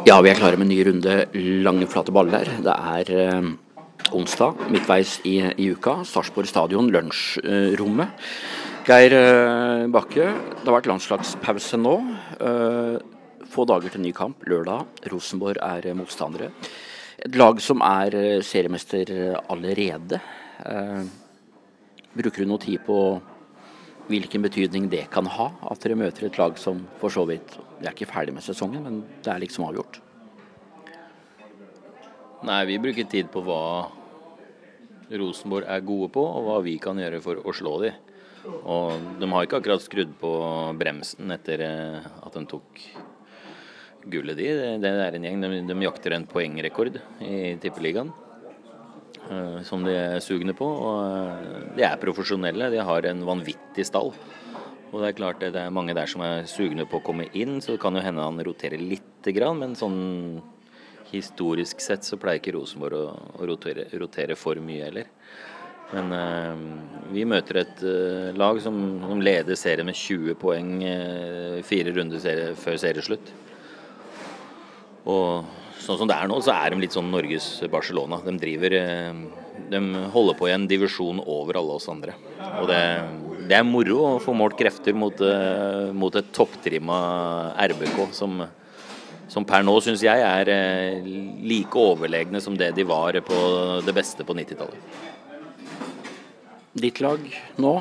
Ja, vi er klare med en ny runde lange, flate baller. Det er eh, onsdag, midtveis i, i uka. Sarpsborg stadion, lunsjrommet. Geir eh, Bakke, det har vært landslagspause nå. Eh, få dager til ny kamp, lørdag. Rosenborg er eh, motstandere. Et lag som er eh, seriemester allerede. Eh, bruker du noe tid på hvilken betydning det kan ha at dere møter et lag som for så vidt Vi er ikke ferdig med sesongen, men det er liksom avgjort. Nei, vi bruker tid på hva Rosenborg er gode på, og hva vi kan gjøre for å slå dem. Og de har ikke akkurat skrudd på bremsen etter eh, at de tok gullet de. Det er en gjeng. De, de jakter en poengrekord i Tippeligaen. Eh, som de er sugne på. og eh, De er profesjonelle. De har en vanvittig stall. Og det er klart det er mange der som er sugne på å komme inn, så det kan jo hende han roterer lite grann. Men sånn historisk sett så pleier ikke Rosenborg å, å rotere, rotere, for mye heller. Men eh, vi møter et eh, lag som, som, leder serien med 20 poeng eh, fire runder serie, før serieslutt. Og sånn som det er nå, så er de litt sånn Norges Barcelona. De driver eh, De holder på i en divisjon over alle oss andre. Og det, det er moro å få målt krefter mot, eh, mot et topptrimma RBK som, som per nå syns jeg er eh, like overlegne som det de var på det beste på 90-tallet. Ditt lag nå,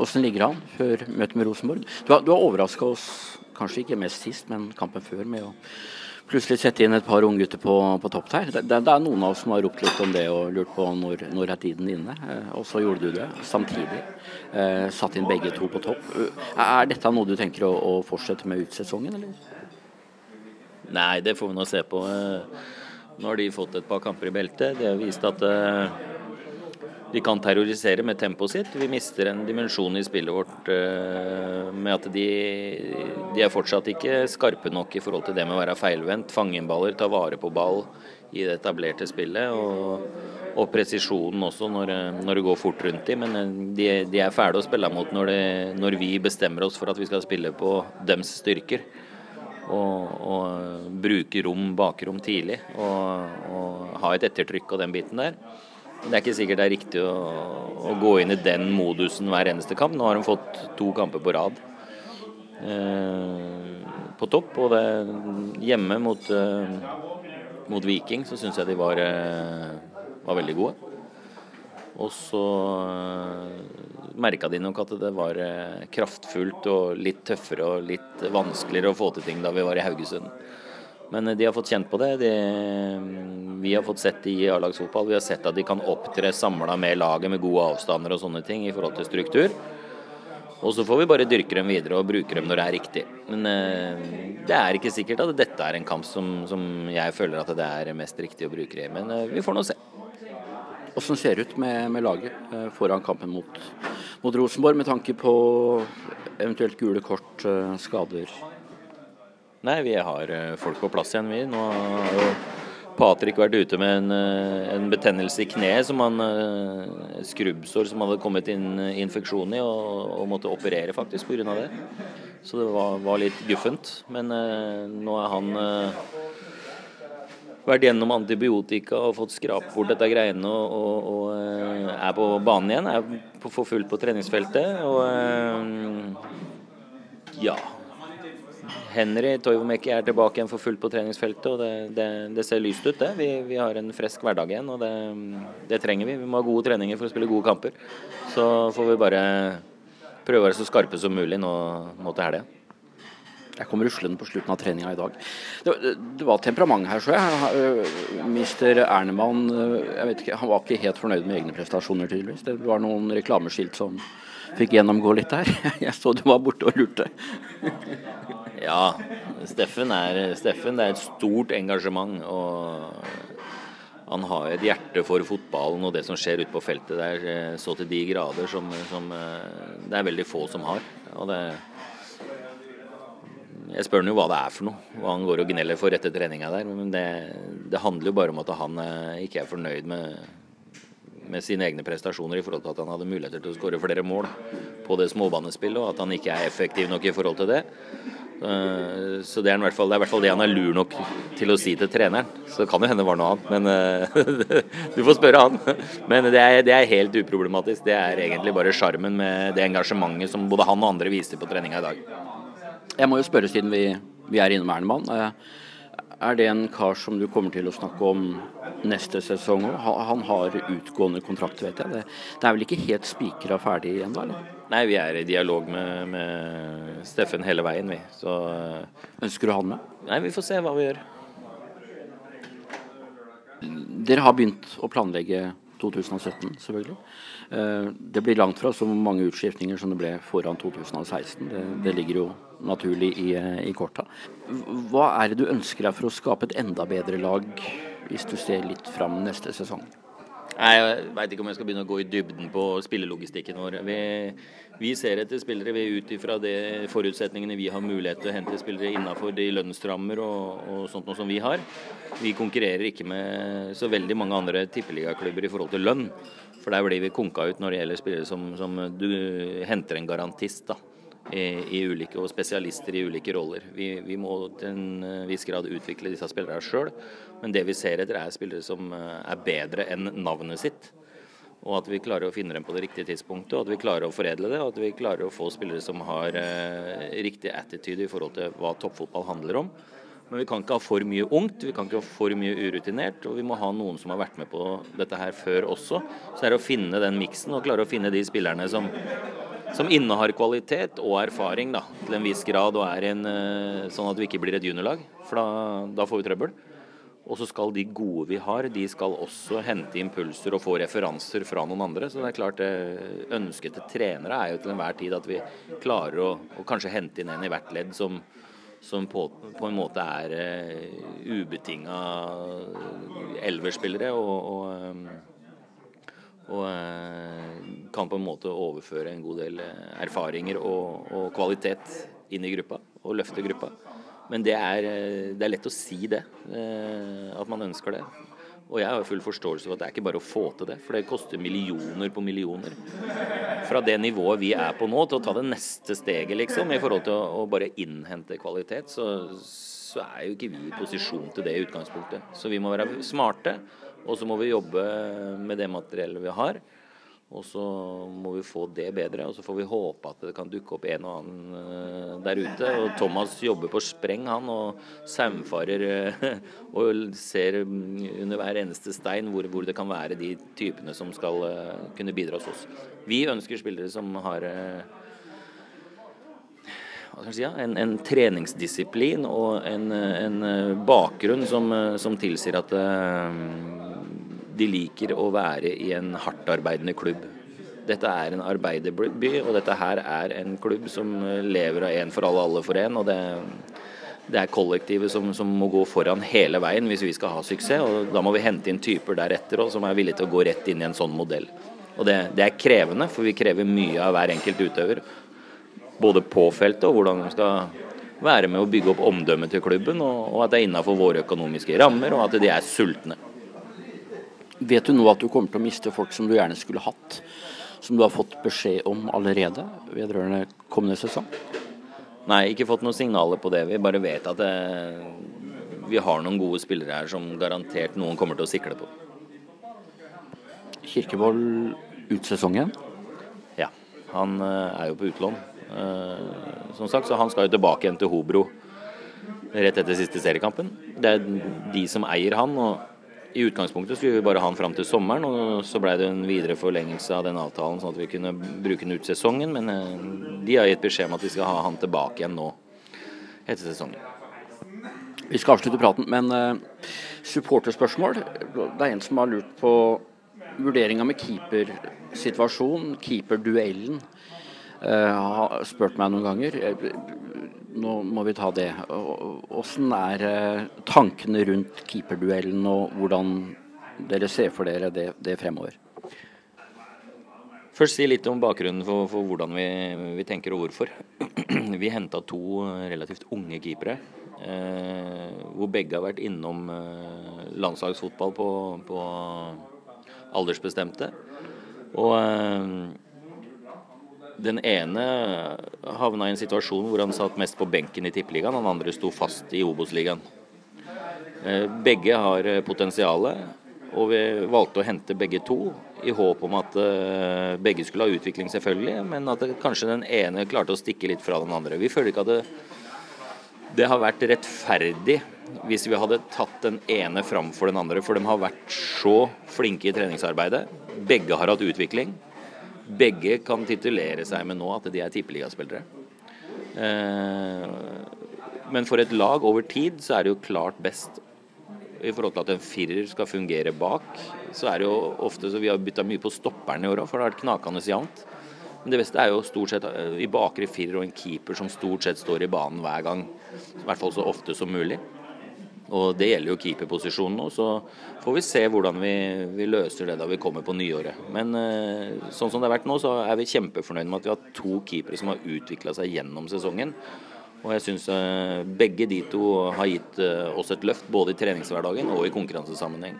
åssen ligger han før møtet med Rosenborg? Du har, du har overraska oss, kanskje ikke mest sist, men kampen før, med å plutselig sette inn et par unggutter på, på topp her. Det, det, er noen av oss som har ropt litt om det og lurt på når, når er tiden inne. Eh, og så gjorde du det samtidig. Eh, satt inn begge to på topp. Eh, er dette noe du tenker å, å fortsette med ut sesongen, eller? Nei, det får vi nå se på. Nå har de fått et par kamper i beltet. Det har vist at de kan terrorisere med tempoet sitt. Vi mister en dimensjon i spillet vårt uh, med at de, de, er fortsatt ikke skarpe nok i forhold til det med å være feilvendt. Fange baller, ta vare på ball i det etablerte spillet. Og, og presisjonen også når, når, det går fort rundt dem. Men eh, de, de er fæle å spille mot når, det, når, vi bestemmer oss for at vi skal spille på dems styrker. Og, og bruke rom, bakrom tidlig. Og, og ha et ettertrykk og den biten der. Det er ikke sikkert det er riktig å, å, gå inn i den modusen hver eneste kamp. Nå har de fått to kamper på rad eh, på topp. Og det, hjemme mot, eh, mot Viking så syns jeg de var, eh, var, veldig gode. Og så eh, merka de nok at det var eh, kraftfullt og litt tøffere og litt vanskeligere å få til ting da vi var i Haugesund. Men de har fått kjent på det. De, vi har fått sett det i A-lagsfotball. Vi har sett at de kan opptre samla med laget med gode avstander og sånne ting i forhold til struktur. Og så får vi bare dyrke dem videre og bruke dem når det er riktig. Men eh, det er ikke sikkert at dette er en kamp som, som jeg føler at det er mest riktig å bruke det i. Men eh, vi får nå se. Hvordan ser det ut med, med laget eh, foran kampen mot, mot, Rosenborg, med tanke på eventuelt gule kort, skader? Nei, vi har eh, folk på plass igjen, vi. Nå har jo Patrick vært ute med en, eh, en betennelse i kneet, som han eh, skrubbsår som hadde kommet inn infeksjon i, og, og måtte operere faktisk pga. det. Så det var, var, litt guffent. Men eh, nå er han eh, vært gjennom antibiotika og fått skrapt bort dette greiene og, og, og, er på banen igjen. Er for fullt på treningsfeltet. Og ja Henry Toivomäki er tilbake igjen for fullt på treningsfeltet, og det, det, det ser lyst ut, det. Vi, vi, har en frisk hverdag igjen, og det, det, trenger vi. Vi må ha gode treninger for å spille gode kamper. Så får vi bare prøve å være så skarpe som mulig nå, mot helga. Jeg kom ruslende på slutten av treninga i dag. Det, det, var temperament her, så jeg. Mister Ernemann jeg vet ikke, han var ikke helt fornøyd med egne prestasjoner, tydeligvis. Det var noen reklameskilt som fikk gjennomgå litt der. Jeg så du var borte og lurte. Ja, Steffen er, Steffen er et stort engasjement. og han har et hjerte for fotballen og det som skjer ute på feltet der, eh, så til de grader som, som, eh, det er veldig få som har. Og det, jeg spør han jo hva det er for noe, hva han går og gneller for etter treninga der. Men det, det, handler jo bare om at han eh, ikke er fornøyd med, med sine egne prestasjoner i forhold til at han hadde muligheter til å skåre flere mål på det småbanespillet, og at han ikke er effektiv nok i forhold til det. Uh, så det er, hvert fall, det er i hvert fall det han er lur nok til å si til treneren. Så det kan jo hende det var noe annet, men uh, du får spørre han. Men det er, det er, helt uproblematisk. Det er egentlig bare sjarmen med det engasjementet som både han og andre viste på treninga i dag. Jeg må jo spørre, siden vi, vi er innom Ernmann. Er det en kar som du kommer til å snakke om neste sesong òg? Han har utgående kontrakt, vet jeg. Det, det er vel ikke helt spikra ferdig ennå? Nei, vi er i dialog med, med Steffen hele veien, vi. Så Ønsker du han med? Nei, vi får se hva vi gjør. Dere har begynt å planlegge 2017, selvfølgelig. Eh, det blir langt fra så mange utskiftninger som det ble foran 2016. Det, det ligger jo naturlig i, i korta. Hva er det du ønsker deg for å skape et enda bedre lag, hvis du ser litt fram neste sesong? Nei, Jeg veit ikke om jeg skal begynne å gå i dybden på spillelogistikken vår. Vi, vi ser etter spillere ut ifra de forutsetningene vi har mulighet til å hente spillere innafor de lønnsrammer og, og, sånt noe som vi har. Vi konkurrerer ikke med så veldig mange andre tippeligaklubber i forhold til lønn. For der blir vi konka ut når det gjelder spillere som, som du henter en garantist. da i, ulike, og spesialister i ulike roller. Vi, vi må til en eh, viss grad utvikle disse spillerne sjøl, men det vi ser etter er spillere som eh, er bedre enn navnet sitt. Og at vi klarer å finne dem på det riktige tidspunktet, og at vi klarer å foredle det. Og at vi klarer å få spillere som har eh, riktig attitude i forhold til hva toppfotball handler om. Men vi kan ikke ha for mye ungt, vi kan ikke ha for mye urutinert. Og vi må ha noen som har vært med på dette her før også. Så det er å finne den miksen og klare å finne de spillerne som som innehar kvalitet og erfaring da, til en viss grad, og er en, eh, sånn at vi ikke blir et juniorlag. For da, da får vi trøbbel. Og så skal de gode vi har, de skal også hente impulser og få referanser fra noen andre. Så det er klart eh, ønsket til trenere er jo til enhver tid at vi klarer å, å kanskje hente inn en i hvert ledd som, som på, på, en måte er uh, ubetinga elverspillere. og, og og eh, kan på en måte overføre en god del eh, erfaringer og, og kvalitet inn i gruppa og løfte gruppa. Men det er, eh, det er, lett å si det, at man ønsker det. Og jeg har full forståelse for at det er ikke bare å få til det, for det koster millioner på millioner. Fra det nivået vi er på nå, til å ta det neste steget, liksom, i forhold til å, bare innhente kvalitet, så, så er jo ikke vi i posisjon til det i utgangspunktet. Så vi må være smarte og så må vi jobbe med det materiellet vi har. Og så må vi få det bedre, og så får vi håpe at det kan dukke opp en og annen eh, der ute. Og Thomas jobber på spreng, han, og saumfarer eh, og ser under hver eneste stein hvor, hvor, det kan være de typene som skal eh, kunne bidra hos oss. Vi ønsker spillere som har Si, en, en, treningsdisiplin og en, en bakgrunn som, som, tilsier at de liker å være i en hardtarbeidende klubb. Dette er en arbeiderby, og dette her er en klubb som lever av én for alle, alle for én. Og det, det er kollektivet som, som, må gå foran hele veien hvis vi skal ha suksess. og Da må vi hente inn typer deretter også, som er villige til å gå rett inn i en sånn modell. Og det, det er krevende, for vi krever mye av hver enkelt utøver. Både på feltet og hvordan vi skal være med å bygge opp omdømmet til klubben, og, og at det er innafor våre økonomiske rammer, og at de er sultne. Vet du nå at du kommer til å miste folk som du gjerne skulle hatt? Som du har fått beskjed om allerede vedrørende kommende sesong? Nei, ikke fått noen signaler på det. Vi bare vet at det, eh, vi har noen gode spillere her som garantert noen kommer til å sikle på. Kirkevold ut sesongen? Ja, han eh, er jo på utlån. Eh, som sagt, så han skal jo tilbake igjen til Hobro rett etter siste seriekampen. Det er de som eier han. og i utgangspunktet skulle vi bare ha den fram til sommeren, og så ble det en videre forlengelse av den avtalen, sånn at vi kunne bruke den ut sesongen. Men eh, de har gitt beskjed om at vi skal ha han tilbake igjen nå etter sesongen. Vi skal avslutte praten, men uh, supporterspørsmål. Det er en som har lurt på vurderinga med keepersituasjonen, keeperduellen. Uh, har spurt meg noen ganger nå må vi ta det. Åssen er eh, tankene rundt keeperduellen, og hvordan dere ser for dere det, det fremover? Først si litt om bakgrunnen for, for hvordan vi, vi, tenker og hvorfor. Vi henta to relativt unge keepere, eh, hvor begge har vært innom eh, landslagsfotball på, på aldersbestemte. Og eh, Den ene havna i en situasjon hvor han satt mest på benken i Tippeligaen, den andre sto fast i Obos-ligaen. Eh, begge har eh, potensialet, og vi valgte å hente begge to i håp om at uh, begge skulle ha utvikling, selvfølgelig, men at kanskje den ene klarte å stikke litt fra den andre. Vi føler ikke at det, det har vært rettferdig hvis vi hadde tatt den ene framfor den andre, for de har vært så flinke i treningsarbeidet. Begge har hatt utvikling. Begge kan titulere seg med nå at de er tippeligaspillere. Uh, men for et lag over tid så er det jo klart best i forhold til at en firer skal fungere bak, så er det jo ofte så Vi har bytta mye på stopperen i år òg, for det har vært knakende jevnt. Men det beste er jo stort sett eh, i bakre firer og en keeper som stort sett står i banen hver gang. I hvert fall så ofte som mulig. Og det gjelder jo keeperposisjonen nå, så får vi se hvordan vi, vi, løser det da vi kommer på nyåret. Men eh, sånn som det har vært nå, så er vi kjempefornøyd med at vi har to keepere som har utvikla seg gjennom sesongen. Og jeg syns eh, begge de to har gitt eh, oss et løft, både i treningshverdagen og i konkurransesammenheng.